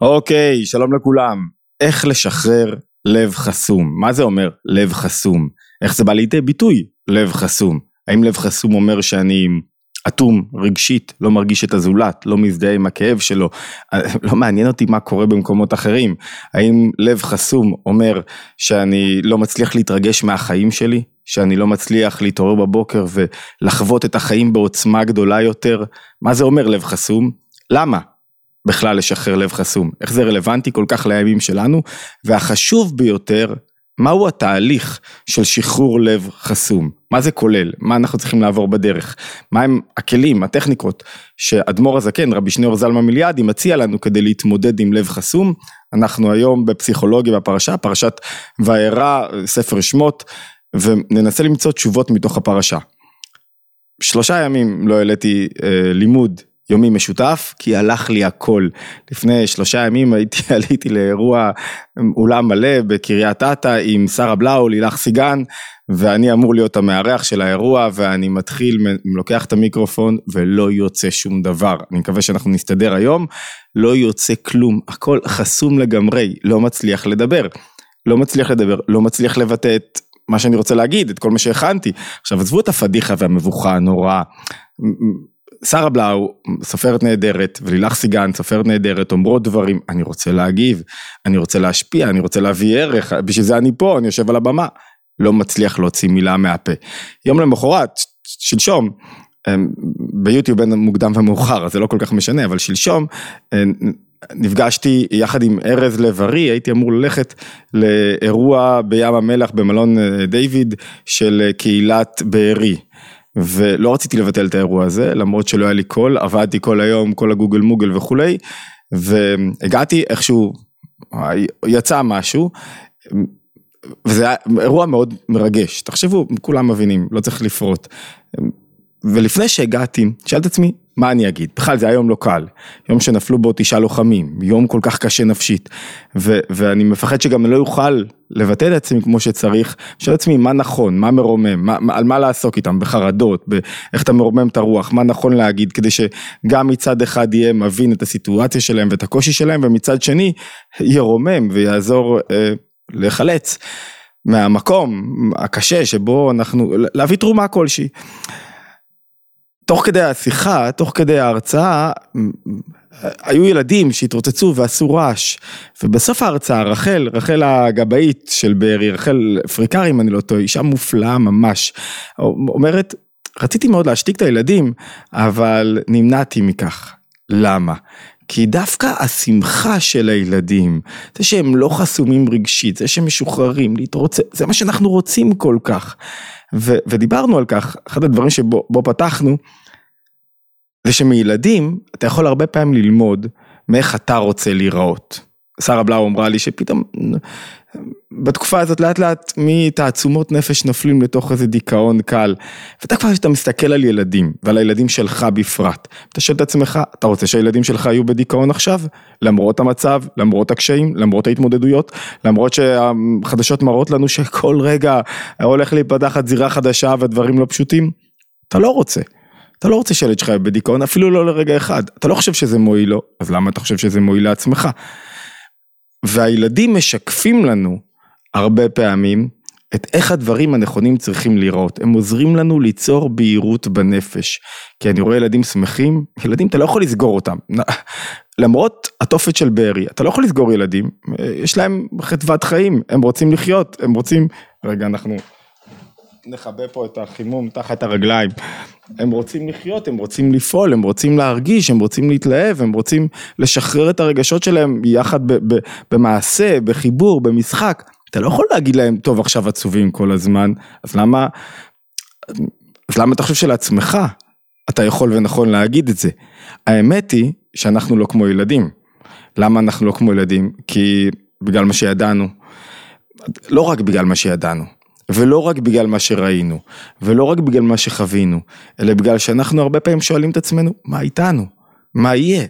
אוקיי, שלום לכולם. איך לשחרר לב חסום? מה זה אומר לב חסום? איך זה בא לידי ביטוי לב חסום? האם לב חסום אומר שאני אטום רגשית, לא מרגיש את הזולת, לא מזדהה עם הכאב שלו, לא מעניין אותי מה קורה במקומות אחרים? האם לב חסום אומר שאני לא מצליח להתרגש מהחיים שלי? שאני לא מצליח להתעורר בבוקר ולחוות את החיים בעוצמה גדולה יותר? מה זה אומר לב חסום? למה? בכלל לשחרר לב חסום, איך זה רלוונטי כל כך לימים שלנו, והחשוב ביותר, מהו התהליך של שחרור לב חסום, מה זה כולל, מה אנחנו צריכים לעבור בדרך, מהם הכלים, הטכניקות, שאדמו"ר הזקן, רבי שניאור זלמה מיליאדי, מציע לנו כדי להתמודד עם לב חסום, אנחנו היום בפסיכולוגיה בפרשה, פרשת וארא, ספר שמות, וננסה למצוא תשובות מתוך הפרשה. שלושה ימים לא העליתי אה, לימוד יומי משותף, כי הלך לי הכל. לפני שלושה ימים הייתי, עליתי לאירוע אולם מלא בקריית אתא עם שרה בלאו, לילך סיגן, ואני אמור להיות המארח של האירוע, ואני מתחיל, לוקח את המיקרופון, ולא יוצא שום דבר. אני מקווה שאנחנו נסתדר היום, לא יוצא כלום, הכל חסום לגמרי, לא מצליח לדבר. לא מצליח לדבר, לא מצליח לבטא את מה שאני רוצה להגיד, את כל מה שהכנתי. עכשיו עזבו את הפדיחה והמבוכה הנוראה. שרה בלאו, סופרת נהדרת, ולילך סיגן, סופרת נהדרת, אומרות דברים, אני רוצה להגיב, אני רוצה להשפיע, אני רוצה להביא ערך, בשביל זה אני פה, אני יושב על הבמה. לא מצליח להוציא מילה מהפה. יום למחרת, שלשום, אמ, ביוטיוב בין מוקדם ומאוחר, זה לא כל כך משנה, אבל שלשום, אמ, נפגשתי יחד עם ארז לב-ארי, הייתי אמור ללכת לאירוע בים המלח במלון אה, דיוויד של קהילת בארי. ולא רציתי לבטל את האירוע הזה, למרות שלא היה לי קול, עבדתי כל היום, כל הגוגל מוגל וכולי, והגעתי איכשהו, יצא משהו, וזה היה אירוע מאוד מרגש, תחשבו, כולם מבינים, לא צריך לפרוט. ולפני שהגעתי, שאלתי את עצמי, מה אני אגיד? בכלל זה היה יום לא קל, יום שנפלו בו תשעה לוחמים, יום כל כך קשה נפשית, ו- ואני מפחד שגם לא אוכל לבטא את עצמי כמו שצריך, שואל את עצמי מה נכון, מה מרומם, מה, על מה לעסוק איתם, בחרדות, באיך אתה מרומם את הרוח, מה נכון להגיד, כדי שגם מצד אחד יהיה מבין את הסיטואציה שלהם ואת הקושי שלהם, ומצד שני ירומם ויעזור אה, לחלץ מהמקום הקשה שבו אנחנו, להביא תרומה כלשהי. תוך כדי השיחה, תוך כדי ההרצאה, היו ילדים שהתרוצצו ועשו רעש, ובסוף ההרצאה רחל, רחל הגבאית של בארי, רחל פריקרי אם אני לא טועה, אישה מופלאה ממש, אומרת, רציתי מאוד להשתיק את הילדים, אבל נמנעתי מכך. למה? כי דווקא השמחה של הילדים, זה שהם לא חסומים רגשית, זה שהם משוחררים, להתרוצץ, זה מה שאנחנו רוצים כל כך. ו, ודיברנו על כך, אחד הדברים שבו פתחנו, זה שמילדים אתה יכול הרבה פעמים ללמוד מאיך אתה רוצה להיראות. שרה בלאו אמרה לי שפתאום בתקופה הזאת לאט לאט מתעצומות נפש נופלים לתוך איזה דיכאון קל. ואתה כבר כשאתה מסתכל על ילדים ועל הילדים שלך בפרט, אתה שואל את עצמך, אתה רוצה שהילדים שלך יהיו בדיכאון עכשיו? למרות המצב, למרות הקשיים, למרות ההתמודדויות, למרות שהחדשות מראות לנו שכל רגע הולך להיפתח את זירה חדשה ודברים לא פשוטים? אתה לא רוצה. אתה לא רוצה שילד שלך יהיה בדיכאון, אפילו לא לרגע אחד. אתה לא חושב שזה מועיל לו, אז למה אתה חושב שזה מועיל לעצמך? והילדים משקפים לנו הרבה פעמים את איך הדברים הנכונים צריכים להיראות. הם עוזרים לנו ליצור בהירות בנפש. כי אני רואה ילדים שמחים, ילדים אתה לא יכול לסגור אותם. למרות התופת של בארי, אתה לא יכול לסגור ילדים, יש להם חדוות חיים, הם רוצים לחיות, הם רוצים... רגע, אנחנו נכבה פה את החימום תחת הרגליים. הם רוצים לחיות, הם רוצים לפעול, הם רוצים להרגיש, הם רוצים להתלהב, הם רוצים לשחרר את הרגשות שלהם יחד במעשה, בחיבור, במשחק. אתה לא יכול להגיד להם, טוב עכשיו עצובים כל הזמן, אז למה, אז למה אתה חושב שלעצמך אתה יכול ונכון להגיד את זה? האמת היא שאנחנו לא כמו ילדים. למה אנחנו לא כמו ילדים? כי בגלל מה שידענו. לא רק בגלל מה שידענו. ולא רק בגלל מה שראינו, ולא רק בגלל מה שחווינו, אלא בגלל שאנחנו הרבה פעמים שואלים את עצמנו, מה איתנו? מה יהיה?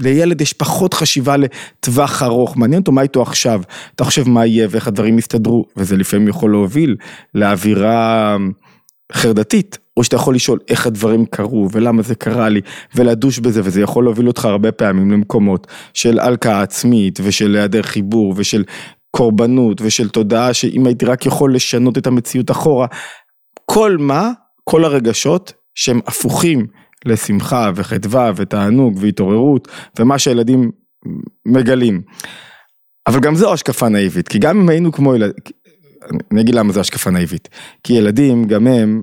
לילד יש פחות חשיבה לטווח ארוך, מעניין אותו מה איתו עכשיו, אתה חושב מה יהיה ואיך הדברים יסתדרו, וזה לפעמים יכול להוביל לאווירה חרדתית, או שאתה יכול לשאול איך הדברים קרו? ולמה זה קרה לי? ולדוש בזה וזה יכול להוביל אותך הרבה פעמים למקומות של הלקאה עצמית ושל היעדר חיבור ושל קורבנות ושל תודעה שאם הייתי רק יכול לשנות את המציאות אחורה, כל מה, כל הרגשות שהם הפוכים לשמחה וחדווה ותענוג והתעוררות ומה שהילדים מגלים. אבל גם זו השקפה נאיבית, כי גם אם היינו כמו ילדים, אני אגיד למה זו השקפה נאיבית, כי ילדים גם הם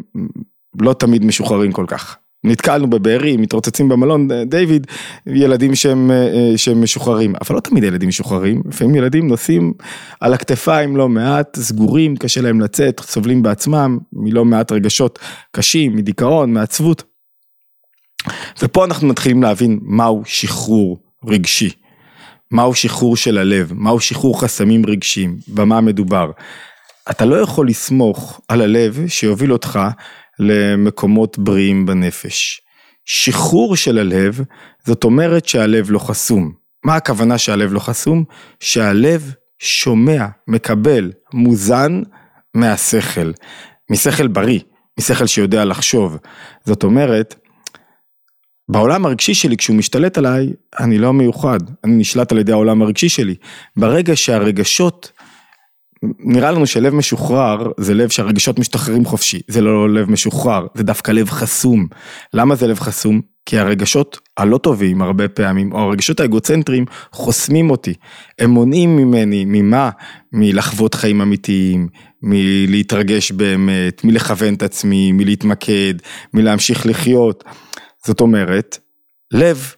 לא תמיד משוחררים כל כך. נתקלנו בבארי, מתרוצצים במלון, דיוויד, ילדים שהם, שהם משוחררים, אבל לא תמיד ילדים משוחררים, לפעמים ילדים נוסעים על הכתפיים לא מעט, סגורים, קשה להם לצאת, סובלים בעצמם מלא מעט רגשות קשים, מדיכאון, מעצבות. ופה אנחנו מתחילים להבין מהו שחרור רגשי, מהו שחרור של הלב, מהו שחרור חסמים רגשיים, במה מדובר. אתה לא יכול לסמוך על הלב שיוביל אותך למקומות בריאים בנפש. שחרור של הלב, זאת אומרת שהלב לא חסום. מה הכוונה שהלב לא חסום? שהלב שומע, מקבל, מוזן מהשכל, משכל בריא, משכל שיודע לחשוב. זאת אומרת, בעולם הרגשי שלי, כשהוא משתלט עליי, אני לא מיוחד, אני נשלט על ידי העולם הרגשי שלי. ברגע שהרגשות נראה לנו שלב משוחרר זה לב שהרגשות משתחררים חופשי, זה לא לב משוחרר, זה דווקא לב חסום. למה זה לב חסום? כי הרגשות הלא טובים הרבה פעמים, או הרגשות האגוצנטריים חוסמים אותי. הם מונעים ממני, ממה? מלחוות חיים אמיתיים, מלהתרגש באמת, מלכוון את עצמי, מלהתמקד, מלהמשיך לחיות. זאת אומרת, לב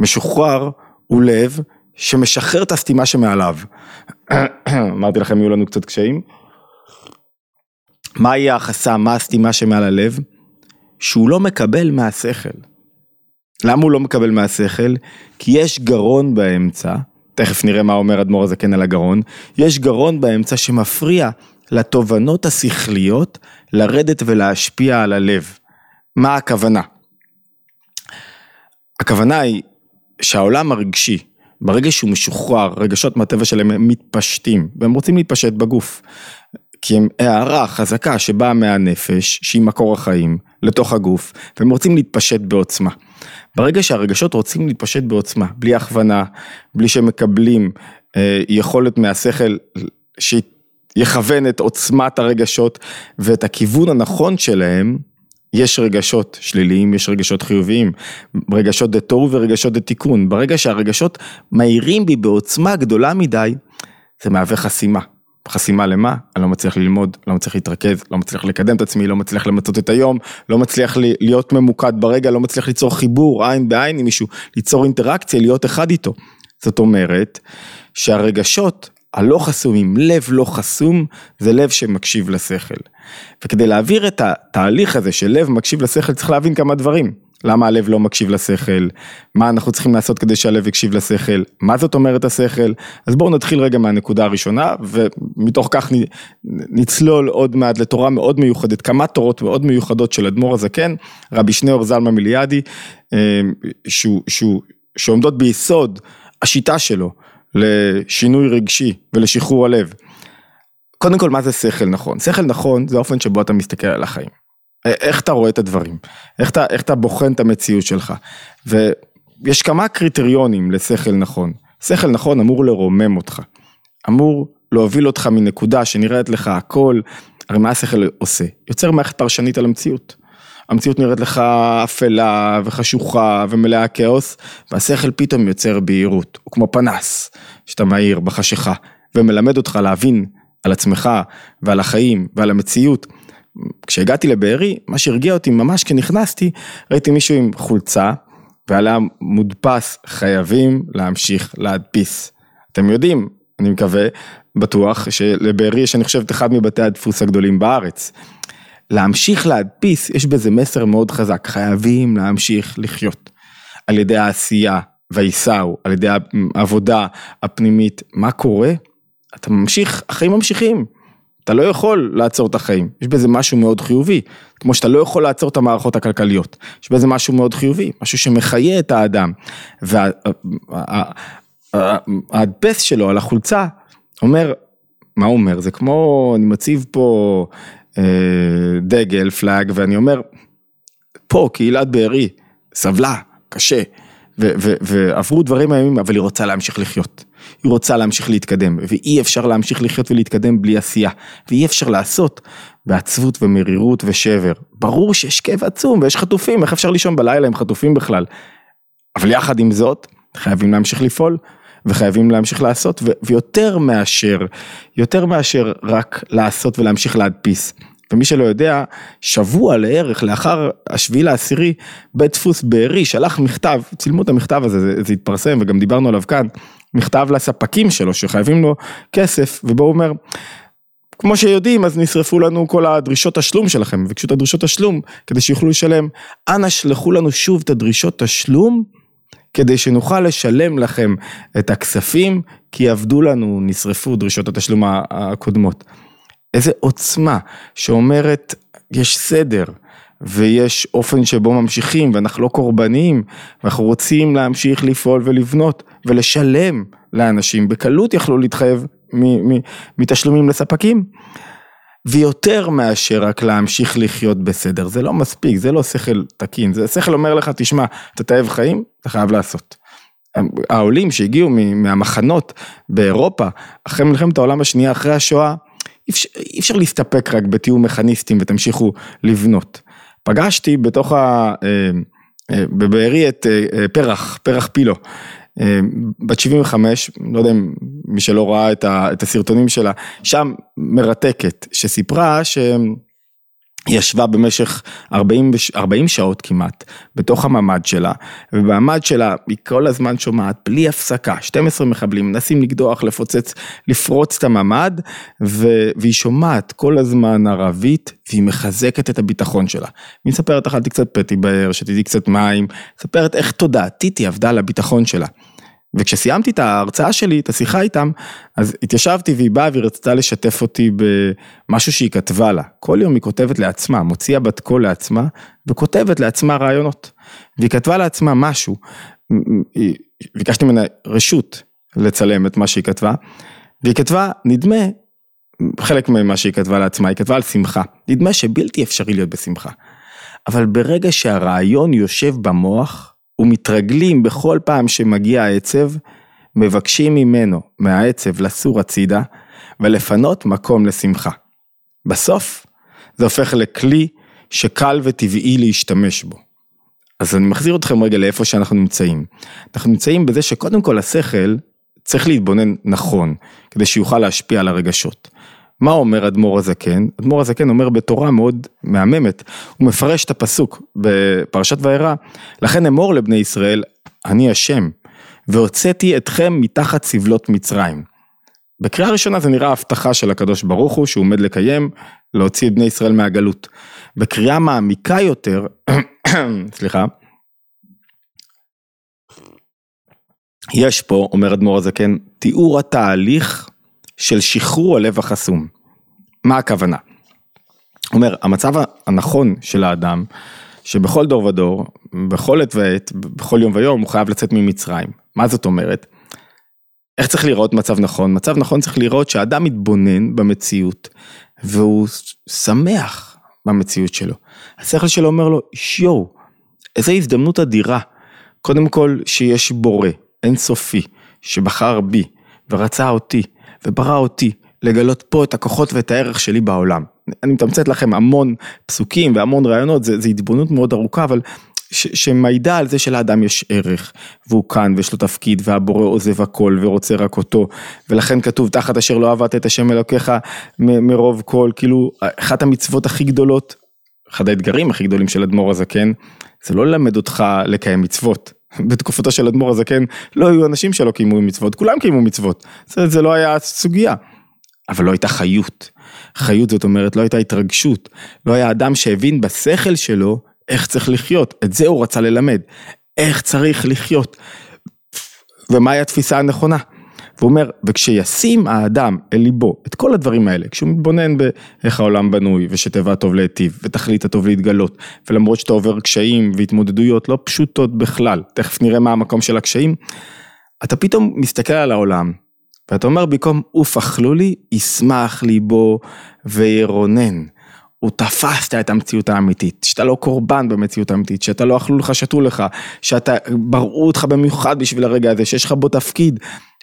משוחרר הוא לב שמשחרר את הסתימה שמעליו. אמרתי לכם, יהיו לנו קצת קשיים. מה יהיה החסם, מה הסתימה שמעל הלב? שהוא לא מקבל מהשכל. למה הוא לא מקבל מהשכל? כי יש גרון באמצע, תכף נראה מה אומר אדמו"ר הזקן על הגרון, יש גרון באמצע שמפריע לתובנות השכליות לרדת ולהשפיע על הלב. מה הכוונה? הכוונה היא שהעולם הרגשי, ברגע שהוא משוחרר, רגשות מהטבע שלהם הם מתפשטים, והם רוצים להתפשט בגוף. כי הם הערה חזקה שבאה מהנפש, שהיא מקור החיים, לתוך הגוף, והם רוצים להתפשט בעוצמה. ברגע שהרגשות רוצים להתפשט בעוצמה, בלי הכוונה, בלי שהם מקבלים אה, יכולת מהשכל שיכוון את עוצמת הרגשות ואת הכיוון הנכון שלהם, יש רגשות שליליים, יש רגשות חיוביים, רגשות דתור ורגשות דתיקון. ברגע שהרגשות מאירים בי בעוצמה גדולה מדי, זה מהווה חסימה. חסימה למה? אני לא מצליח ללמוד, לא מצליח להתרכז, לא מצליח לקדם את עצמי, לא מצליח למצות את היום, לא מצליח להיות ממוקד ברגע, לא מצליח ליצור חיבור עין בעין עם מישהו, ליצור אינטראקציה, להיות אחד איתו. זאת אומרת שהרגשות הלא חסומים, לב לא חסום, זה לב שמקשיב לשכל. וכדי להעביר את התהליך הזה של לב מקשיב לשכל, צריך להבין כמה דברים. למה הלב לא מקשיב לשכל, מה אנחנו צריכים לעשות כדי שהלב יקשיב לשכל, מה זאת אומרת השכל, אז בואו נתחיל רגע מהנקודה הראשונה, ומתוך כך נצלול עוד מעט לתורה מאוד מיוחדת, כמה תורות מאוד מיוחדות של אדמו"ר הזקן, רבי שניאור זלמה מיליאדי, אה, שעומדות ביסוד השיטה שלו. לשינוי רגשי ולשחרור הלב. קודם כל, מה זה שכל נכון? שכל נכון זה האופן שבו אתה מסתכל על החיים. איך אתה רואה את הדברים, איך אתה, איך אתה בוחן את המציאות שלך. ויש כמה קריטריונים לשכל נכון. שכל נכון אמור לרומם אותך, אמור להוביל אותך מנקודה שנראית לך הכל, הרי מה השכל עושה? יוצר מערכת פרשנית על המציאות. המציאות נראית לך אפלה וחשוכה ומלאה כאוס, והשכל פתאום יוצר בהירות, הוא כמו פנס שאתה מאיר בחשיכה, ומלמד אותך להבין על עצמך ועל החיים ועל המציאות. כשהגעתי לבארי, מה שהרגיע אותי ממש כשנכנסתי, ראיתי מישהו עם חולצה, ועליה מודפס, חייבים להמשיך להדפיס. אתם יודעים, אני מקווה, בטוח, שלבארי יש, אני חושב, את אחד מבתי הדפוס הגדולים בארץ. להמשיך להדפיס, יש בזה מסר מאוד חזק, חייבים להמשיך לחיות. על ידי העשייה והעיסאו, על ידי העבודה הפנימית, מה קורה? אתה ממשיך, החיים ממשיכים. אתה לא יכול לעצור את החיים, יש בזה משהו מאוד חיובי, כמו שאתה לא יכול לעצור את המערכות הכלכליות, יש בזה משהו מאוד חיובי, משהו שמחיה את האדם. וההדפס שלו על החולצה אומר, מה הוא אומר? זה כמו, אני מציב פה דגל, פלאג, ואני אומר, פה קהילת בארי סבלה, קשה, ועברו דברים איומים, אבל היא רוצה להמשיך לחיות. היא רוצה להמשיך להתקדם, ואי אפשר להמשיך לחיות ולהתקדם בלי עשייה, ואי אפשר לעשות בעצבות ומרירות ושבר. ברור שיש כאב עצום ויש חטופים, איך אפשר לישון בלילה עם חטופים בכלל? אבל יחד עם זאת, חייבים להמשיך לפעול, וחייבים להמשיך לעשות, ויותר מאשר, יותר מאשר רק לעשות ולהמשיך להדפיס. ומי שלא יודע, שבוע לערך לאחר השביעי לעשירי, בית דפוס בארי שלח מכתב, צילמו את המכתב הזה, זה, זה התפרסם וגם דיברנו עליו כאן, מכתב לספקים שלו שחייבים לו כסף, ובו הוא אומר, כמו שיודעים אז נשרפו לנו כל הדרישות תשלום שלכם, ביקשו את הדרישות תשלום כדי שיוכלו לשלם, אנא שלחו לנו שוב את הדרישות תשלום, כדי שנוכל לשלם לכם את הכספים, כי עבדו לנו, נשרפו דרישות התשלום הקודמות. איזה עוצמה שאומרת, יש סדר. ויש אופן שבו ממשיכים ואנחנו לא קורבניים ואנחנו רוצים להמשיך לפעול ולבנות ולשלם לאנשים, בקלות יכלו להתחייב מתשלומים לספקים. ויותר מאשר רק להמשיך לחיות בסדר, זה לא מספיק, זה לא שכל תקין, זה שכל אומר לך, תשמע, אתה תאהב חיים, אתה חייב לעשות. העולים שהגיעו מהמחנות באירופה, אחרי מלחמת העולם השנייה, אחרי השואה, אי אפשר, להסתפק רק בתיאום מכניסטים ותמשיכו לבנות. פגשתי בתוך ה... אה, אה, בבארי את אה, פרח, פרח פילו, בת 75, לא יודע אם מי שלא ראה את הסרטונים שלה, שם מרתקת, שסיפרה ש... ישבה במשך 40, 40 שעות כמעט בתוך הממ"ד שלה, ובממ"ד שלה היא כל הזמן שומעת בלי הפסקה, 12 מחבלים מנסים לקדוח, לפוצץ, לפרוץ את הממ"ד, והיא שומעת כל הזמן ערבית, והיא מחזקת את הביטחון שלה. היא מספרת, אכלתי קצת פטי באר, שתיתי קצת מים, מספרת איך תודעתית היא עבדה על הביטחון שלה. וכשסיימתי את ההרצאה שלי, את השיחה איתם, אז התיישבתי והיא באה והיא רצתה לשתף אותי במשהו שהיא כתבה לה. כל יום היא כותבת לעצמה, מוציאה בת קול לעצמה, וכותבת לעצמה רעיונות. והיא כתבה לעצמה משהו, ביקשתי ממנה רשות לצלם את מה שהיא כתבה, והיא כתבה, נדמה, חלק ממה שהיא כתבה לעצמה, היא כתבה על שמחה. נדמה שבלתי אפשרי להיות בשמחה. אבל ברגע שהרעיון יושב במוח, ומתרגלים בכל פעם שמגיע העצב, מבקשים ממנו, מהעצב, לסור הצידה ולפנות מקום לשמחה. בסוף זה הופך לכלי שקל וטבעי להשתמש בו. אז אני מחזיר אתכם רגע לאיפה שאנחנו נמצאים. אנחנו נמצאים בזה שקודם כל השכל צריך להתבונן נכון, כדי שיוכל להשפיע על הרגשות. מה אומר אדמו"ר הזקן? אדמו"ר הזקן אומר בתורה מאוד מהממת, הוא מפרש את הפסוק בפרשת וירא, לכן אמור לבני ישראל, אני השם, והוצאתי אתכם מתחת סבלות מצרים. בקריאה ראשונה זה נראה הבטחה של הקדוש ברוך הוא שהוא עומד לקיים, להוציא את בני ישראל מהגלות. בקריאה מעמיקה יותר, סליחה, יש פה, אומר אדמו"ר הזקן, תיאור התהליך של שחרור הלב החסום. מה הכוונה? אומר, המצב הנכון של האדם, שבכל דור ודור, בכל עת ועת, בכל יום ויום, הוא חייב לצאת ממצרים. מה זאת אומרת? איך צריך לראות מצב נכון? מצב נכון צריך לראות שהאדם מתבונן במציאות, והוא שמח במציאות שלו. השכל שלו אומר לו, שיו, איזו הזדמנות אדירה. קודם כל, שיש בורא, אינסופי, שבחר בי, ורצה אותי, וברא אותי לגלות פה את הכוחות ואת הערך שלי בעולם. אני מתמצת לכם המון פסוקים והמון רעיונות, זו התבוננות מאוד ארוכה, אבל שמעידה על זה שלאדם יש ערך, והוא כאן ויש לו תפקיד, והבורא עוזב הכל ורוצה רק אותו, ולכן כתוב תחת אשר לא אהבת את השם אלוקיך מרוב כל, כאילו אחת המצוות הכי גדולות, אחד האתגרים הכי גדולים של אדמו"ר הזקן, זה לא ללמד אותך לקיים מצוות. בתקופתו של אדמו"ר הזקן לא היו אנשים שלא קיימו מצוות, כולם קיימו מצוות, זה, זה לא היה סוגיה. אבל לא הייתה חיות. חיות זאת אומרת לא הייתה התרגשות, לא היה אדם שהבין בשכל שלו איך צריך לחיות, את זה הוא רצה ללמד, איך צריך לחיות. ומהי התפיסה הנכונה? והוא אומר, וכשישים האדם אל ליבו את כל הדברים האלה, כשהוא מתבונן באיך העולם בנוי, ושטבע טוב להיטיב, ותכלית הטוב להתגלות, ולמרות שאתה עובר קשיים והתמודדויות לא פשוטות בכלל, תכף נראה מה המקום של הקשיים, אתה פתאום מסתכל על העולם, ואתה אומר במקום אוף אכלו לי, ישמח ליבו וירונן. הוא תפסת את המציאות האמיתית, שאתה לא קורבן במציאות האמיתית, שאתה לא אכלו לך, שתו לך, שאתה, בראו אותך במיוחד בשביל הרגע הזה, שיש לך בו תפקיד.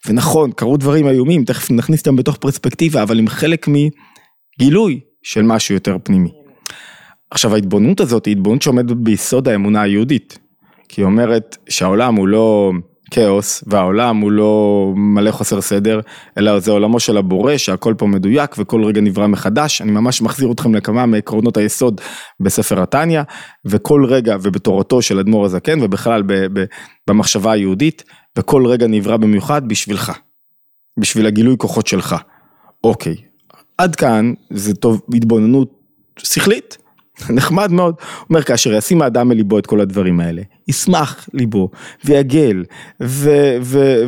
ונכון, קרו דברים איומים, תכף נכניס אותם בתוך פרספקטיבה, אבל עם חלק מגילוי של משהו יותר פנימי. עכשיו ההתבוננות הזאת היא התבוננות שעומדת ביסוד האמונה היהודית. כי היא אומרת שהעולם הוא לא כאוס והעולם הוא לא מלא חוסר סדר, אלא זה עולמו של הבורא שהכל פה מדויק וכל רגע נברא מחדש. אני ממש מחזיר אתכם לכמה מעקרונות היסוד בספר התניא, וכל רגע ובתורתו של אדמו"ר הזקן ובכלל ב, ב, במחשבה היהודית, וכל רגע נברא במיוחד בשבילך, בשביל הגילוי כוחות שלך. אוקיי, עד כאן זה טוב התבוננות שכלית. נחמד מאוד, אומר כאשר ישים האדם מליבו את כל הדברים האלה, ישמח ליבו ויגל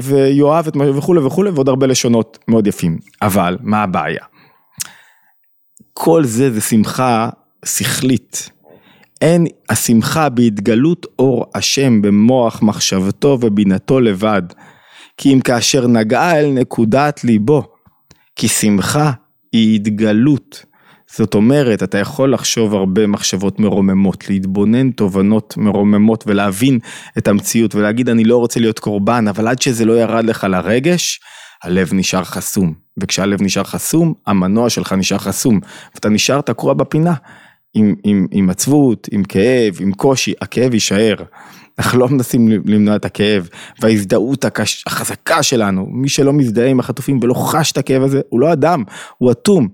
ויאהב את מה וכולי וכולי ועוד הרבה לשונות מאוד יפים, אבל מה הבעיה? כל זה זה שמחה שכלית, אין השמחה בהתגלות אור השם במוח מחשבתו ובינתו לבד, כי אם כאשר נגעה אל נקודת ליבו, כי שמחה היא התגלות. זאת אומרת, אתה יכול לחשוב הרבה מחשבות מרוממות, להתבונן תובנות מרוממות ולהבין את המציאות ולהגיד אני לא רוצה להיות קורבן, אבל עד שזה לא ירד לך לרגש, הלב נשאר חסום. וכשהלב נשאר חסום, המנוע שלך נשאר חסום, ואתה נשאר תקוע בפינה. עם, עצבות, עם כאב, עם קושי, הכאב יישאר. אנחנו לא מנסים למנוע את הכאב, וההזדהות החזקה שלנו, מי שלא מזדהה עם החטופים ולא חש את הכאב הזה, הוא לא אדם, הוא אטום.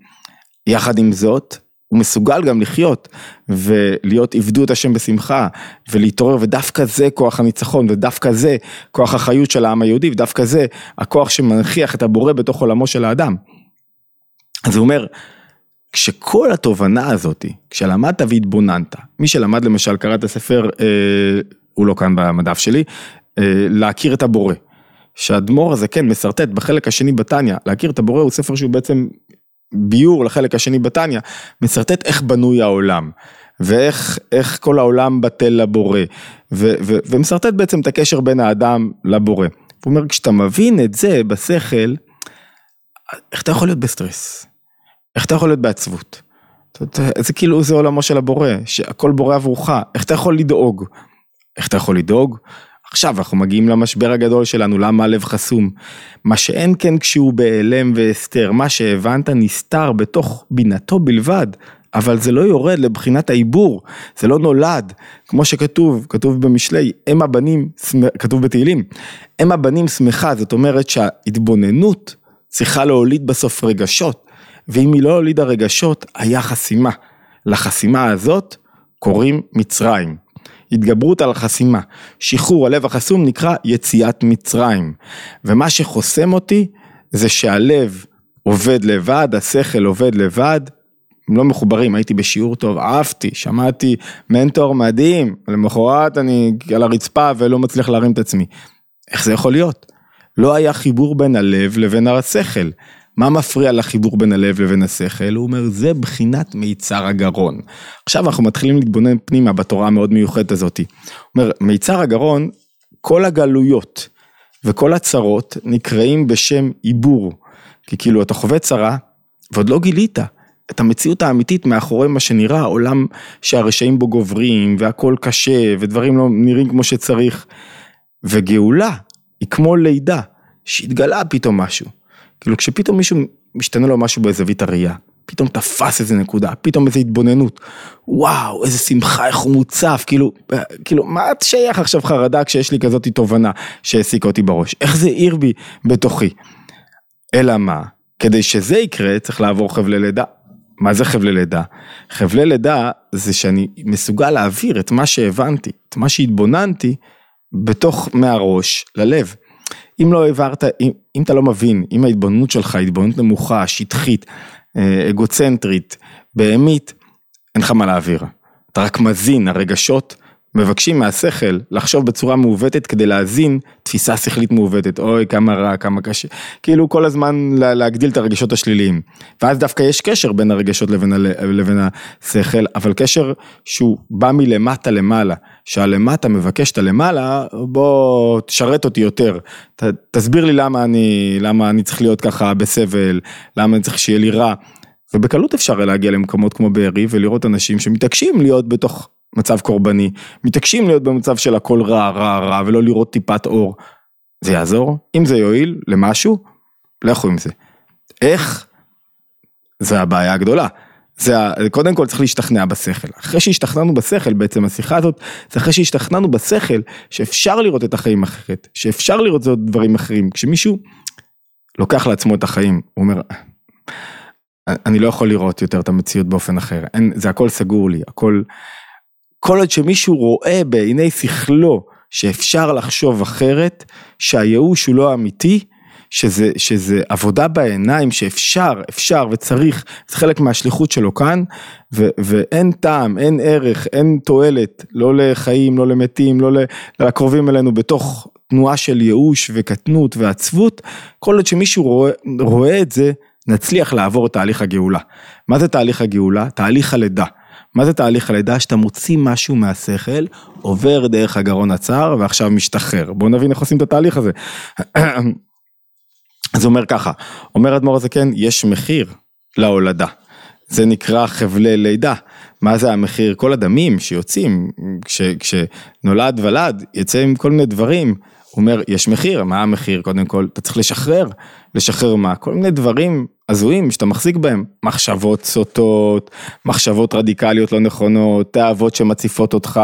יחד עם זאת, הוא מסוגל גם לחיות ולהיות עבדו את השם בשמחה ולהתעורר ודווקא זה כוח הניצחון ודווקא זה כוח החיות של העם היהודי ודווקא זה הכוח שמנכיח את הבורא בתוך עולמו של האדם. אז הוא אומר, כשכל התובנה הזאתי, כשלמדת והתבוננת, מי שלמד למשל, קרא את הספר, אה, הוא לא כאן במדף שלי, אה, להכיר את הבורא. שהאדמו"ר הזה כן משרטט בחלק השני בתניא, להכיר את הבורא הוא ספר שהוא בעצם ביור לחלק השני בתניא, משרטט איך בנוי העולם. ואיך כל העולם בטל לבורא, ו, ו, ומשרטט בעצם את הקשר בין האדם לבורא. הוא אומר, כשאתה מבין את זה בשכל, איך אתה יכול להיות בסטרס? איך אתה יכול להיות בעצבות? זה כאילו זה עולמו של הבורא, שהכל בורא עבורך, איך אתה יכול לדאוג? איך אתה יכול לדאוג? עכשיו אנחנו מגיעים למשבר הגדול שלנו, למה הלב חסום? מה שאין כן כשהוא בהיעלם והסתר, מה שהבנת נסתר בתוך בינתו בלבד, אבל זה לא יורד לבחינת העיבור, זה לא נולד, כמו שכתוב, כתוב במשלי, הם הבנים, כתוב בתהילים, הם הבנים שמחה, זאת אומרת שההתבוננות צריכה להוליד בסוף רגשות, ואם היא לא הולידה רגשות, היה חסימה. לחסימה הזאת קוראים מצרים. התגברות על חסימה. שחרור הלב החסום נקרא יציאת מצרים. ומה שחוסם אותי זה שהלב עובד לבד, השכל עובד לבד, הם לא מחוברים, הייתי בשיעור טוב, אהבתי, שמעתי מנטור מדהים, למחרת אני על הרצפה ולא מצליח להרים את עצמי. איך זה יכול להיות? לא היה חיבור בין הלב לבין השכל. מה מפריע לחיבור בין הלב לבין השכל? הוא אומר, זה בחינת מיצר הגרון. עכשיו אנחנו מתחילים להתבונן פנימה בתורה המאוד מיוחדת הזאת. הוא אומר, מיצר הגרון, כל הגלויות וכל הצרות נקראים בשם עיבור. כי כאילו אתה חווה צרה ועוד לא גילית את המציאות האמיתית מאחורי מה שנראה עולם שהרשעים בו גוברים והכל קשה ודברים לא נראים כמו שצריך. וגאולה היא כמו לידה, שהתגלה פתאום משהו. כאילו כשפתאום מישהו משתנה לו משהו בזווית הראייה, פתאום תפס איזה נקודה, פתאום איזה התבוננות, וואו, איזה שמחה, איך הוא מוצף, כאילו, כאילו, מה את שייך עכשיו חרדה כשיש לי כזאת תובנה שהעסיקה אותי בראש? איך זה העיר בי בתוכי? אלא מה? כדי שזה יקרה צריך לעבור חבלי לידה. מה זה חבלי לידה? חבלי לידה זה שאני מסוגל להעביר את מה שהבנתי, את מה שהתבוננתי, בתוך מהראש ללב. אם לא העברת, אם, אם אתה לא מבין, אם ההתבוננות שלך היא התבוננות נמוכה, שטחית, אה, אגוצנטרית, בהמית, אין לך מה להעביר. אתה רק מזין, הרגשות מבקשים מהשכל לחשוב בצורה מעוותת כדי להזין תפיסה שכלית מעוותת, אוי כמה רע, כמה קשה, כאילו כל הזמן להגדיל את הרגשות השליליים. ואז דווקא יש קשר בין הרגשות לבין, לבין השכל, אבל קשר שהוא בא מלמטה למעלה, שהלמטה מבקש את הלמעלה, בוא תשרת אותי יותר, ת, תסביר לי למה אני, למה אני צריך להיות ככה בסבל, למה אני צריך שיהיה לי רע. ובקלות אפשר להגיע למקומות כמו בארי ולראות אנשים שמתעקשים להיות בתוך מצב קורבני, מתעקשים להיות במצב של הכל רע, רע, רע, ולא לראות טיפת אור. זה יעזור? אם זה יועיל למשהו, לכו עם זה. איך? זה הבעיה הגדולה. זה, קודם כל צריך להשתכנע בשכל. אחרי שהשתכנענו בשכל, בעצם השיחה הזאת, זה אחרי שהשתכנענו בשכל, שאפשר לראות את החיים אחרת, שאפשר לראות זאת דברים אחרים. כשמישהו לוקח לעצמו את החיים, הוא אומר, אני לא יכול לראות יותר את המציאות באופן אחר, אין, זה הכל סגור לי, הכל, כל עוד שמישהו רואה בעיני שכלו שאפשר לחשוב אחרת, שהייאוש הוא לא אמיתי, שזה, שזה עבודה בעיניים שאפשר, אפשר וצריך, זה חלק מהשליחות שלו כאן, ו, ואין טעם, אין ערך, אין תועלת, לא לחיים, לא למתים, לא לקרובים אלינו בתוך תנועה של ייאוש וקטנות ועצבות, כל עוד שמישהו רואה, רואה את זה, נצליח לעבור את תהליך הגאולה. מה זה תהליך הגאולה? תהליך הלידה. מה זה תהליך הלידה? שאתה מוציא משהו מהשכל, עובר דרך הגרון הצר ועכשיו משתחרר. בואו נבין איך עושים את התהליך הזה. אז אומר ככה, אומר אדמו"ר הזקן, יש מחיר להולדה. זה נקרא חבלי לידה. מה זה המחיר? כל הדמים שיוצאים, כש, כשנולד ולד, יצא עם כל מיני דברים. הוא אומר, יש מחיר, מה המחיר? קודם כל, אתה צריך לשחרר. לשחרר מה? כל מיני דברים הזויים שאתה מחזיק בהם. מחשבות סוטות, מחשבות רדיקליות לא נכונות, תאוות שמציפות אותך,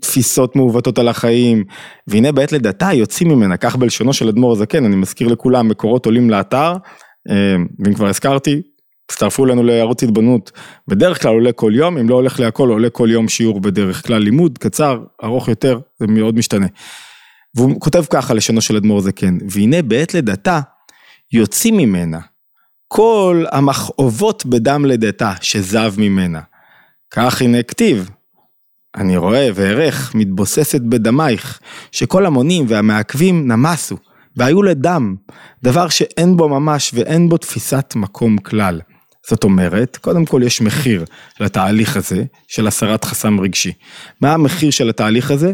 תפיסות מעוותות על החיים. והנה בעת לידתה יוצאים ממנה, כך בלשונו של אדמו"ר הזקן, אני מזכיר לכולם, מקורות עולים לאתר, אה, ואם כבר הזכרתי, הצטרפו אלינו לערוץ התבוננות, בדרך כלל עולה כל יום, אם לא הולך להכל, עולה כל יום שיעור בדרך כלל, לימוד קצר, ארוך יותר, זה מאוד משתנה. והוא כותב ככה לשונו של אדמו"ר זקן, והנה בעת לידתה יוצאים ממנה כל המכאובות בדם לידתה שזב ממנה. כך הנה כתיב, אני רואה וארך מתבוססת בדמייך, שכל המונים והמעכבים נמסו, והיו לדם, דבר שאין בו ממש ואין בו תפיסת מקום כלל. זאת אומרת, קודם כל יש מחיר לתהליך הזה של הסרת חסם רגשי. מה המחיר של התהליך הזה?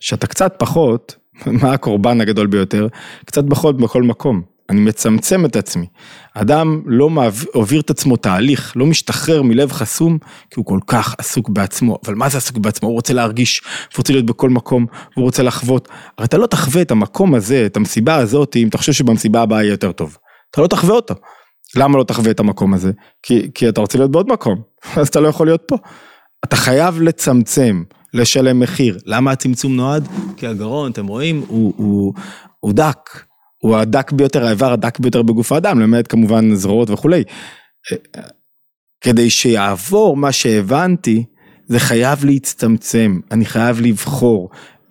שאתה קצת פחות, מה הקורבן הגדול ביותר? קצת פחות בכל מקום. אני מצמצם את עצמי. אדם לא מעביר את עצמו תהליך, לא משתחרר מלב חסום, כי הוא כל כך עסוק בעצמו. אבל מה זה עסוק בעצמו? הוא רוצה להרגיש, הוא רוצה להיות בכל מקום, הוא רוצה לחוות. הרי אתה לא תחווה את המקום הזה, את המסיבה הזאת, אם אתה חושב שבמסיבה הבאה יהיה יותר טוב. אתה לא תחווה אותו. למה לא תחווה את המקום הזה? כי, כי אתה רוצה להיות בעוד מקום, אז אתה לא יכול להיות פה. אתה חייב לצמצם. לשלם מחיר. למה הצמצום נועד? כי הגרון, אתם רואים, הוא, הוא, הוא דק. הוא הדק ביותר, האיבר הדק ביותר בגוף האדם, למעט כמובן זרועות וכולי. כדי שיעבור מה שהבנתי, זה חייב להצטמצם, אני חייב לבחור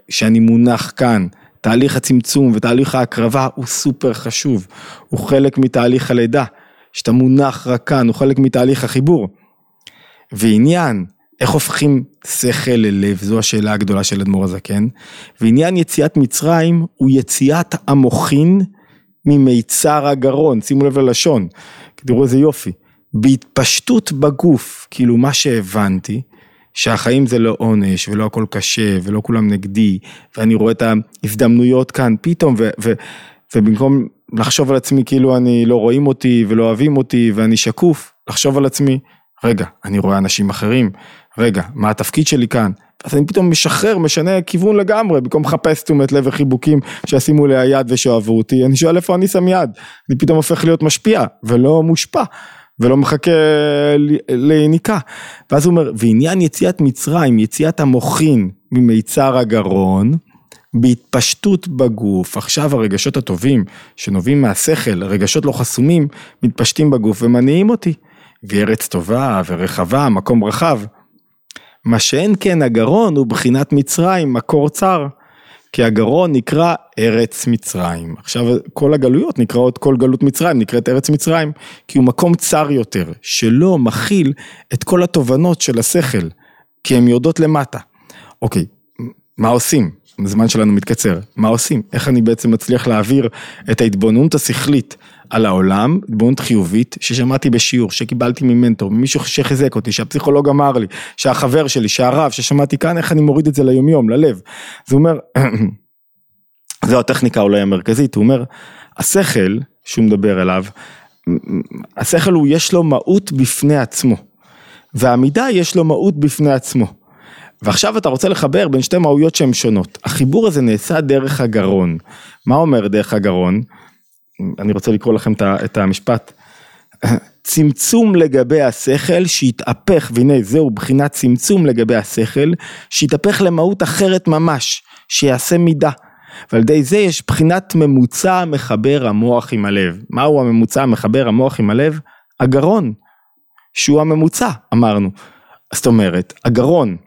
שאני מונח כאן. תהליך הצמצום ותהליך ההקרבה הוא סופר חשוב, הוא חלק מתהליך הלידה, שאתה מונח רק כאן, הוא חלק מתהליך החיבור. ועניין איך הופכים שכל ללב, זו השאלה הגדולה של אדמו"ר הזקן, ועניין יציאת מצרים הוא יציאת המוחין ממיצר הגרון, שימו לב ללשון, תראו איזה יופי, בהתפשטות בגוף, כאילו מה שהבנתי, שהחיים זה לא עונש ולא הכל קשה ולא כולם נגדי, ואני רואה את ההזדמנויות כאן פתאום, ו, ו, ובמקום לחשוב על עצמי כאילו אני לא רואים אותי ולא אוהבים אותי ואני שקוף, לחשוב על עצמי, רגע, אני רואה אנשים אחרים, רגע, מה התפקיד שלי כאן? אז אני פתאום משחרר, משנה כיוון לגמרי, במקום לחפש תשומת לב וחיבוקים שישימו לי היד ושאוהבו אותי, אני שואל איפה אני שם יד, אני פתאום הופך להיות משפיע ולא מושפע. ולא מחכה ליניקה. ואז הוא אומר, ועניין יציאת מצרים, יציאת המוחין ממיצר הגרון, בהתפשטות בגוף, עכשיו הרגשות הטובים שנובעים מהשכל, רגשות לא חסומים, מתפשטים בגוף ומניעים אותי. וארץ טובה ורחבה, מקום רחב. מה שאין כן הגרון הוא בחינת מצרים, מקור צר. כי הגרון נקרא ארץ מצרים. עכשיו כל הגלויות נקראות, כל גלות מצרים נקראת ארץ מצרים, כי הוא מקום צר יותר, שלא מכיל את כל התובנות של השכל, כי הן יורדות למטה. אוקיי, מה עושים? הזמן שלנו מתקצר, מה עושים? איך אני בעצם מצליח להעביר את ההתבוננות השכלית על העולם, התבוננות חיובית, ששמעתי בשיעור, שקיבלתי ממנטור, ממישהו שחיזק אותי, שהפסיכולוג אמר לי, שהחבר שלי, שהרב, ששמעתי כאן, איך אני מוריד את זה ליומיום, ללב. זה אומר, זו הטכניקה אולי המרכזית, הוא אומר, השכל שהוא מדבר אליו, השכל הוא, יש לו מהות בפני עצמו, והמידה יש לו מהות בפני עצמו. ועכשיו אתה רוצה לחבר בין שתי מהויות שהן שונות. החיבור הזה נעשה דרך הגרון. מה אומר דרך הגרון? אני רוצה לקרוא לכם את המשפט. צמצום לגבי השכל שהתהפך, והנה זהו בחינת צמצום לגבי השכל, שהתהפך למהות אחרת ממש, שיעשה מידה. ועל ידי זה יש בחינת ממוצע מחבר המוח עם הלב. מהו הממוצע המחבר המוח עם הלב? הגרון, שהוא הממוצע, אמרנו. זאת אומרת, הגרון,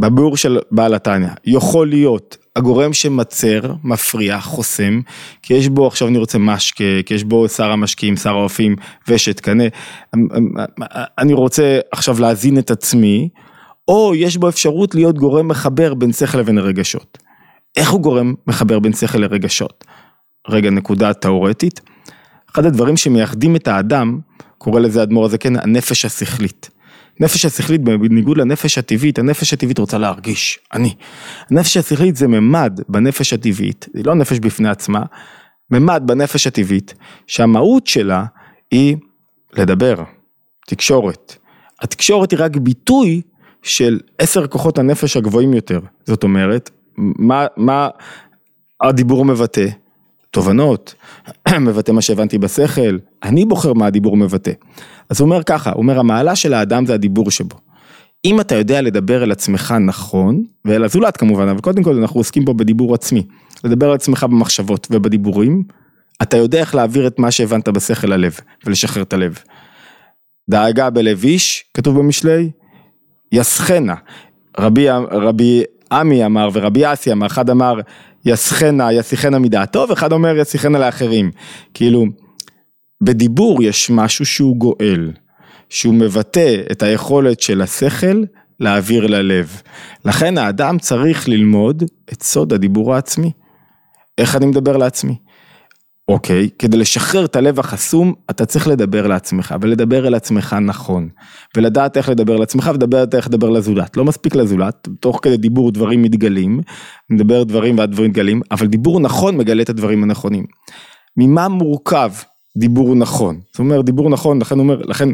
בביאור של בעל התניא, יכול להיות הגורם שמצר, מפריע, חוסם, כי יש בו, עכשיו אני רוצה משקה, כי יש בו שר המשקיעים, שר האופים ושת קנה, אני רוצה עכשיו להזין את עצמי, או יש בו אפשרות להיות גורם מחבר בין שכל לבין רגשות. איך הוא גורם מחבר בין שכל לרגשות? רגע, נקודה תאורטית. אחד הדברים שמייחדים את האדם, קורא לזה אדמו"ר הזקן, הנפש השכלית. נפש השכלית, בניגוד לנפש הטבעית, הנפש הטבעית רוצה להרגיש, אני. הנפש השכלית זה ממד בנפש הטבעית, היא לא נפש בפני עצמה, ממד בנפש הטבעית, שהמהות שלה היא לדבר, תקשורת. התקשורת היא רק ביטוי של עשר כוחות הנפש הגבוהים יותר, זאת אומרת, מה, מה הדיבור מבטא? תובנות, מבטא מה שהבנתי בשכל, אני בוחר מה הדיבור מבטא. אז הוא אומר ככה, הוא אומר המעלה של האדם זה הדיבור שבו. אם אתה יודע לדבר אל עצמך נכון, ואל הזולת כמובן, אבל קודם כל אנחנו עוסקים פה בדיבור עצמי, לדבר על עצמך במחשבות ובדיבורים, אתה יודע איך להעביר את מה שהבנת בשכל ללב, ולשחרר את הלב. דאגה בלב איש, כתוב במשלי, יסחנה. רבי, רבי עמי אמר ורבי אסי אמר, אחד אמר יסחנה, יסיחנה מדעתו, ואחד אומר יסיחנה לאחרים. כאילו, בדיבור יש משהו שהוא גואל, שהוא מבטא את היכולת של השכל להעביר ללב. לכן האדם צריך ללמוד את סוד הדיבור העצמי. איך אני מדבר לעצמי? אוקיי, כדי לשחרר את הלב החסום, אתה צריך לדבר לעצמך, ולדבר אל עצמך נכון, ולדעת איך לדבר לעצמך, ולדעת איך לדבר לזולת. לא מספיק לזולת, תוך כדי דיבור דברים מתגלים, מדבר דברים והדברים מתגלים, אבל דיבור נכון מגלה את הדברים הנכונים. ממה מורכב דיבור נכון? זאת אומרת, דיבור נכון, לכן אומר, לכן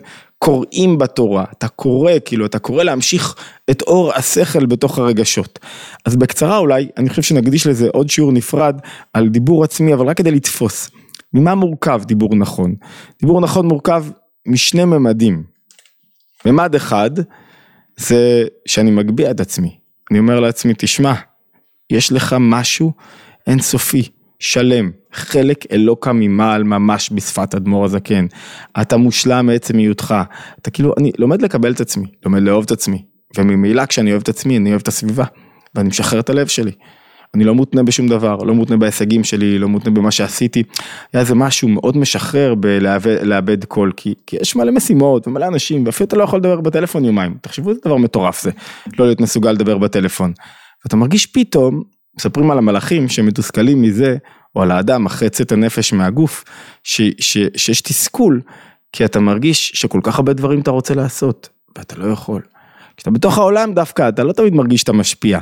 קוראים בתורה, אתה קורא, כאילו, אתה קורא להמשיך את אור השכל בתוך הרגשות. אז בקצרה אולי, אני חושב שנקדיש לזה עוד שיעור נפרד על דיבור עצמי, אבל רק כדי לתפוס. ממה מורכב דיבור נכון? דיבור נכון מורכב משני ממדים. ממד אחד, זה שאני מגביה את עצמי. אני אומר לעצמי, תשמע, יש לך משהו אינסופי. שלם, חלק אלוקה ממעל ממש בשפת אדמו"ר הזקן. אתה מושלם מעצם היותך. אתה כאילו, אני לומד לקבל את עצמי, לומד לאהוב את עצמי. וממילא כשאני אוהב את עצמי, אני אוהב את הסביבה. ואני משחרר את הלב שלי. אני לא מותנה בשום דבר, לא מותנה בהישגים שלי, לא מותנה במה שעשיתי. היה איזה משהו מאוד משחרר בלאבד קול, כי, כי יש מלא משימות ומלא אנשים, ואפילו אתה לא יכול לדבר בטלפון יומיים. תחשבו איזה דבר מטורף זה, לא להיות מסוגל לדבר בטלפון. ואתה מרגיש פתאום מספרים על המלאכים שמתוסכלים מזה, או על האדם אחרי צאת הנפש מהגוף, ש, ש, שיש תסכול, כי אתה מרגיש שכל כך הרבה דברים אתה רוצה לעשות, ואתה לא יכול. כשאתה בתוך העולם דווקא, אתה לא תמיד מרגיש שאתה משפיע.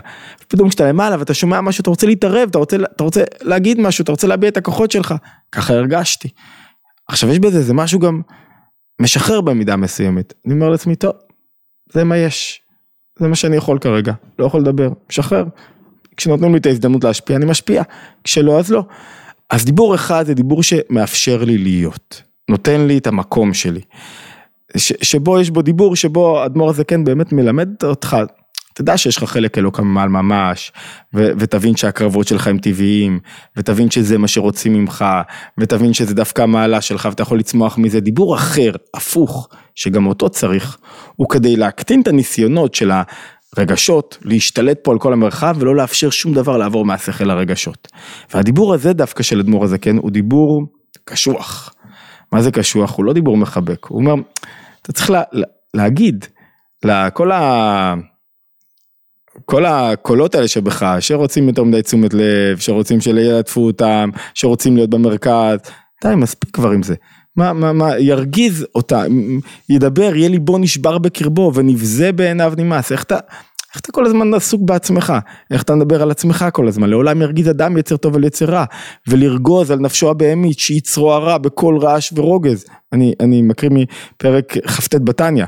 פתאום כשאתה למעלה ואתה שומע משהו, אתה רוצה להתערב, אתה רוצה, אתה רוצה להגיד משהו, אתה רוצה להביע את הכוחות שלך. ככה הרגשתי. עכשיו יש בזה, זה משהו גם משחרר במידה מסוימת. אני אומר לעצמי, טוב, זה מה יש. זה מה שאני יכול כרגע, לא יכול לדבר, משחרר. כשנותנים לי את ההזדמנות להשפיע, אני משפיע, כשלא, אז לא. אז דיבור אחד זה דיבור שמאפשר לי להיות, נותן לי את המקום שלי. ש, שבו יש בו דיבור, שבו אדמו"ר הזקן באמת מלמד אותך, תדע שיש לך חלק אלוקא ממעל ממש, ו, ותבין שהקרבות שלך הם טבעיים, ותבין שזה מה שרוצים ממך, ותבין שזה דווקא המעלה שלך ואתה יכול לצמוח מזה. דיבור אחר, הפוך, שגם אותו צריך, הוא כדי להקטין את הניסיונות של רגשות, להשתלט פה על כל המרחב ולא לאפשר שום דבר לעבור מהשכל לרגשות. והדיבור הזה דווקא של אדמו"ר הזקן הוא דיבור קשוח. מה זה קשוח? הוא לא דיבור מחבק, הוא אומר, אתה צריך לה, להגיד לכל ה... כל הקולות האלה שבך, שרוצים יותר מדי תשומת לב, שרוצים שילטפו אותם, שרוצים להיות במרכז, די, מספיק כבר עם זה. מה, מה, מה, ירגיז אותה, ידבר, יהיה ליבו נשבר בקרבו ונבזה בעיניו נמאס, איך אתה, איך אתה כל הזמן עסוק בעצמך? איך אתה מדבר על עצמך כל הזמן? לעולם ירגיז אדם יצר טוב על יצר רע, ולרגוז על נפשו הבהמית שיצרו הרע בכל רעש ורוגז. אני, אני מקריא מפרק כ"ט בתניא.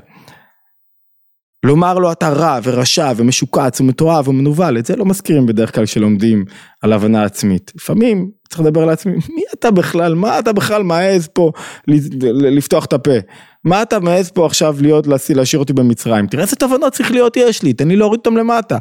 לומר לו אתה רע ורשע ומשוקץ ומתועב ומנוול, את זה לא מזכירים בדרך כלל כשלומדים על הבנה עצמית. לפעמים צריך לדבר על עצמי, מי אתה בכלל, מה אתה בכלל מעז פה לפתוח את הפה? מה אתה מעז פה עכשיו להיות, להשאיר אותי במצרים? תראה איזה תובנות צריך להיות יש לי, תן לי להוריד אותם למטה.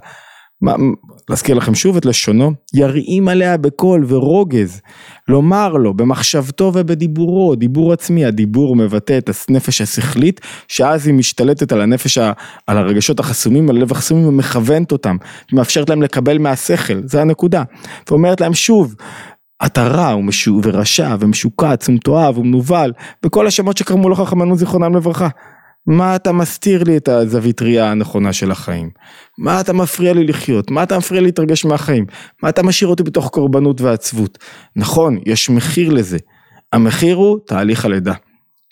להזכיר לכם שוב את לשונו, ירעים עליה בקול ורוגז, לומר לו במחשבתו ובדיבורו, דיבור עצמי, הדיבור מבטא את הנפש השכלית, שאז היא משתלטת על הנפש, על הרגשות החסומים, על הלב החסומים ומכוונת אותם, מאפשרת להם לקבל מהשכל, זה הנקודה, ואומרת להם שוב, אתה רע ורשע ומשוקץ ומתועב ומנוול, בכל השמות שקרמו לך חכמנו זיכרונם לברכה. מה אתה מסתיר לי את הזווית ראייה הנכונה של החיים? מה אתה מפריע לי לחיות? מה אתה מפריע לי להתרגש מהחיים? מה אתה משאיר אותי בתוך קורבנות ועצבות? נכון, יש מחיר לזה. המחיר הוא תהליך הלידה.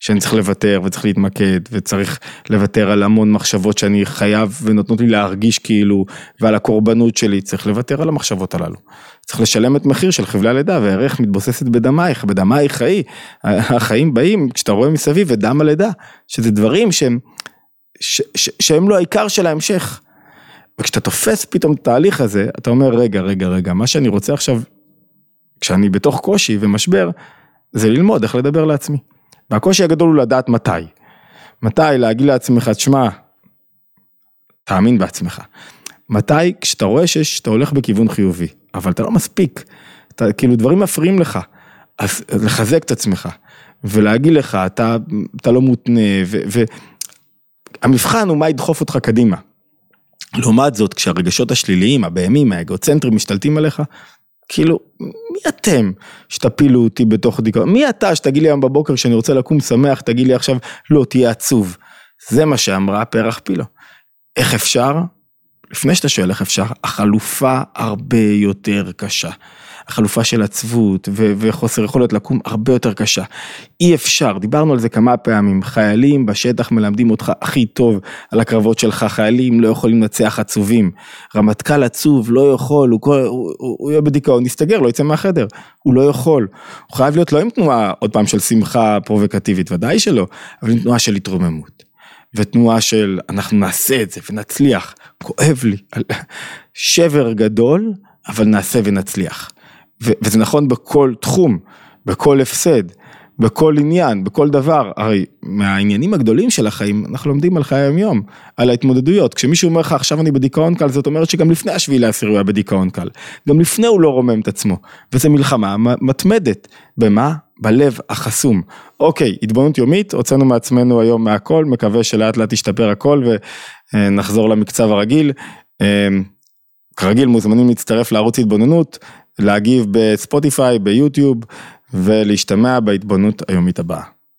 שאני צריך לוותר וצריך להתמקד וצריך לוותר על המון מחשבות שאני חייב ונותנות לי להרגיש כאילו ועל הקורבנות שלי, צריך לוותר על המחשבות הללו. צריך לשלם את מחיר של חבלי הלידה וערך מתבוססת בדמייך, בדמייך חיי, החיים באים כשאתה רואה מסביב את דם הלידה, שזה דברים שהם, ש, ש, שהם לא העיקר של ההמשך. וכשאתה תופס פתאום את התהליך הזה, אתה אומר רגע רגע רגע, מה שאני רוצה עכשיו, כשאני בתוך קושי ומשבר, זה ללמוד איך לדבר לעצמי. והקושי הגדול הוא לדעת מתי. מתי להגיד לעצמך, תשמע, תאמין בעצמך. מתי כשאתה רואה שאתה הולך בכיוון חיובי, אבל אתה לא מספיק, אתה, כאילו דברים מפריעים לך, אז לחזק את עצמך, ולהגיד לך, אתה, אתה לא מותנה, והמבחן הוא מה ידחוף אותך קדימה. לעומת זאת, כשהרגשות השליליים, הבהמים, האגוצנטרים משתלטים עליך, כאילו, מי אתם שתפילו אותי בתוך דיכאון? מי אתה שתגיד לי היום בבוקר שאני רוצה לקום שמח, תגיד לי עכשיו, לא, תהיה עצוב. זה מה שאמרה פרח פילו. איך אפשר? לפני שאתה שואל איך אפשר, החלופה הרבה יותר קשה. החלופה של עצבות ו- וחוסר יכולת לקום הרבה יותר קשה. אי אפשר, דיברנו על זה כמה פעמים, חיילים בשטח מלמדים אותך הכי טוב על הקרבות שלך, חיילים לא יכולים לנצח עצובים. רמטכ"ל עצוב לא יכול, הוא, כל, הוא, הוא, הוא יהיה בדיכאון, יסתגר, לא יצא מהחדר, הוא לא יכול. הוא חייב להיות לא עם תנועה, עוד פעם, של שמחה פרובוקטיבית, ודאי שלא, אבל עם תנועה של התרוממות. ותנועה של אנחנו נעשה את זה ונצליח, כואב לי, שבר גדול, אבל נעשה ונצליח. וזה נכון בכל תחום, בכל הפסד, בכל עניין, בכל דבר, הרי מהעניינים הגדולים של החיים, אנחנו לומדים על חיי היום-יום, על ההתמודדויות. כשמישהו אומר לך עכשיו אני בדיכאון קל, זאת אומרת שגם לפני השביעי לעשיר הוא היה בדיכאון קל. גם לפני הוא לא רומם את עצמו, וזה מלחמה מתמדת. במה? בלב החסום. אוקיי, התבוננות יומית, הוצאנו מעצמנו היום מהכל, מקווה שלאט לאט ישתפר הכל ונחזור למקצב הרגיל. אמ, כרגיל מוזמנים להצטרף לערוץ התבוננות. להגיב בספוטיפיי, ביוטיוב ולהשתמע בהתבוננות היומית הבאה.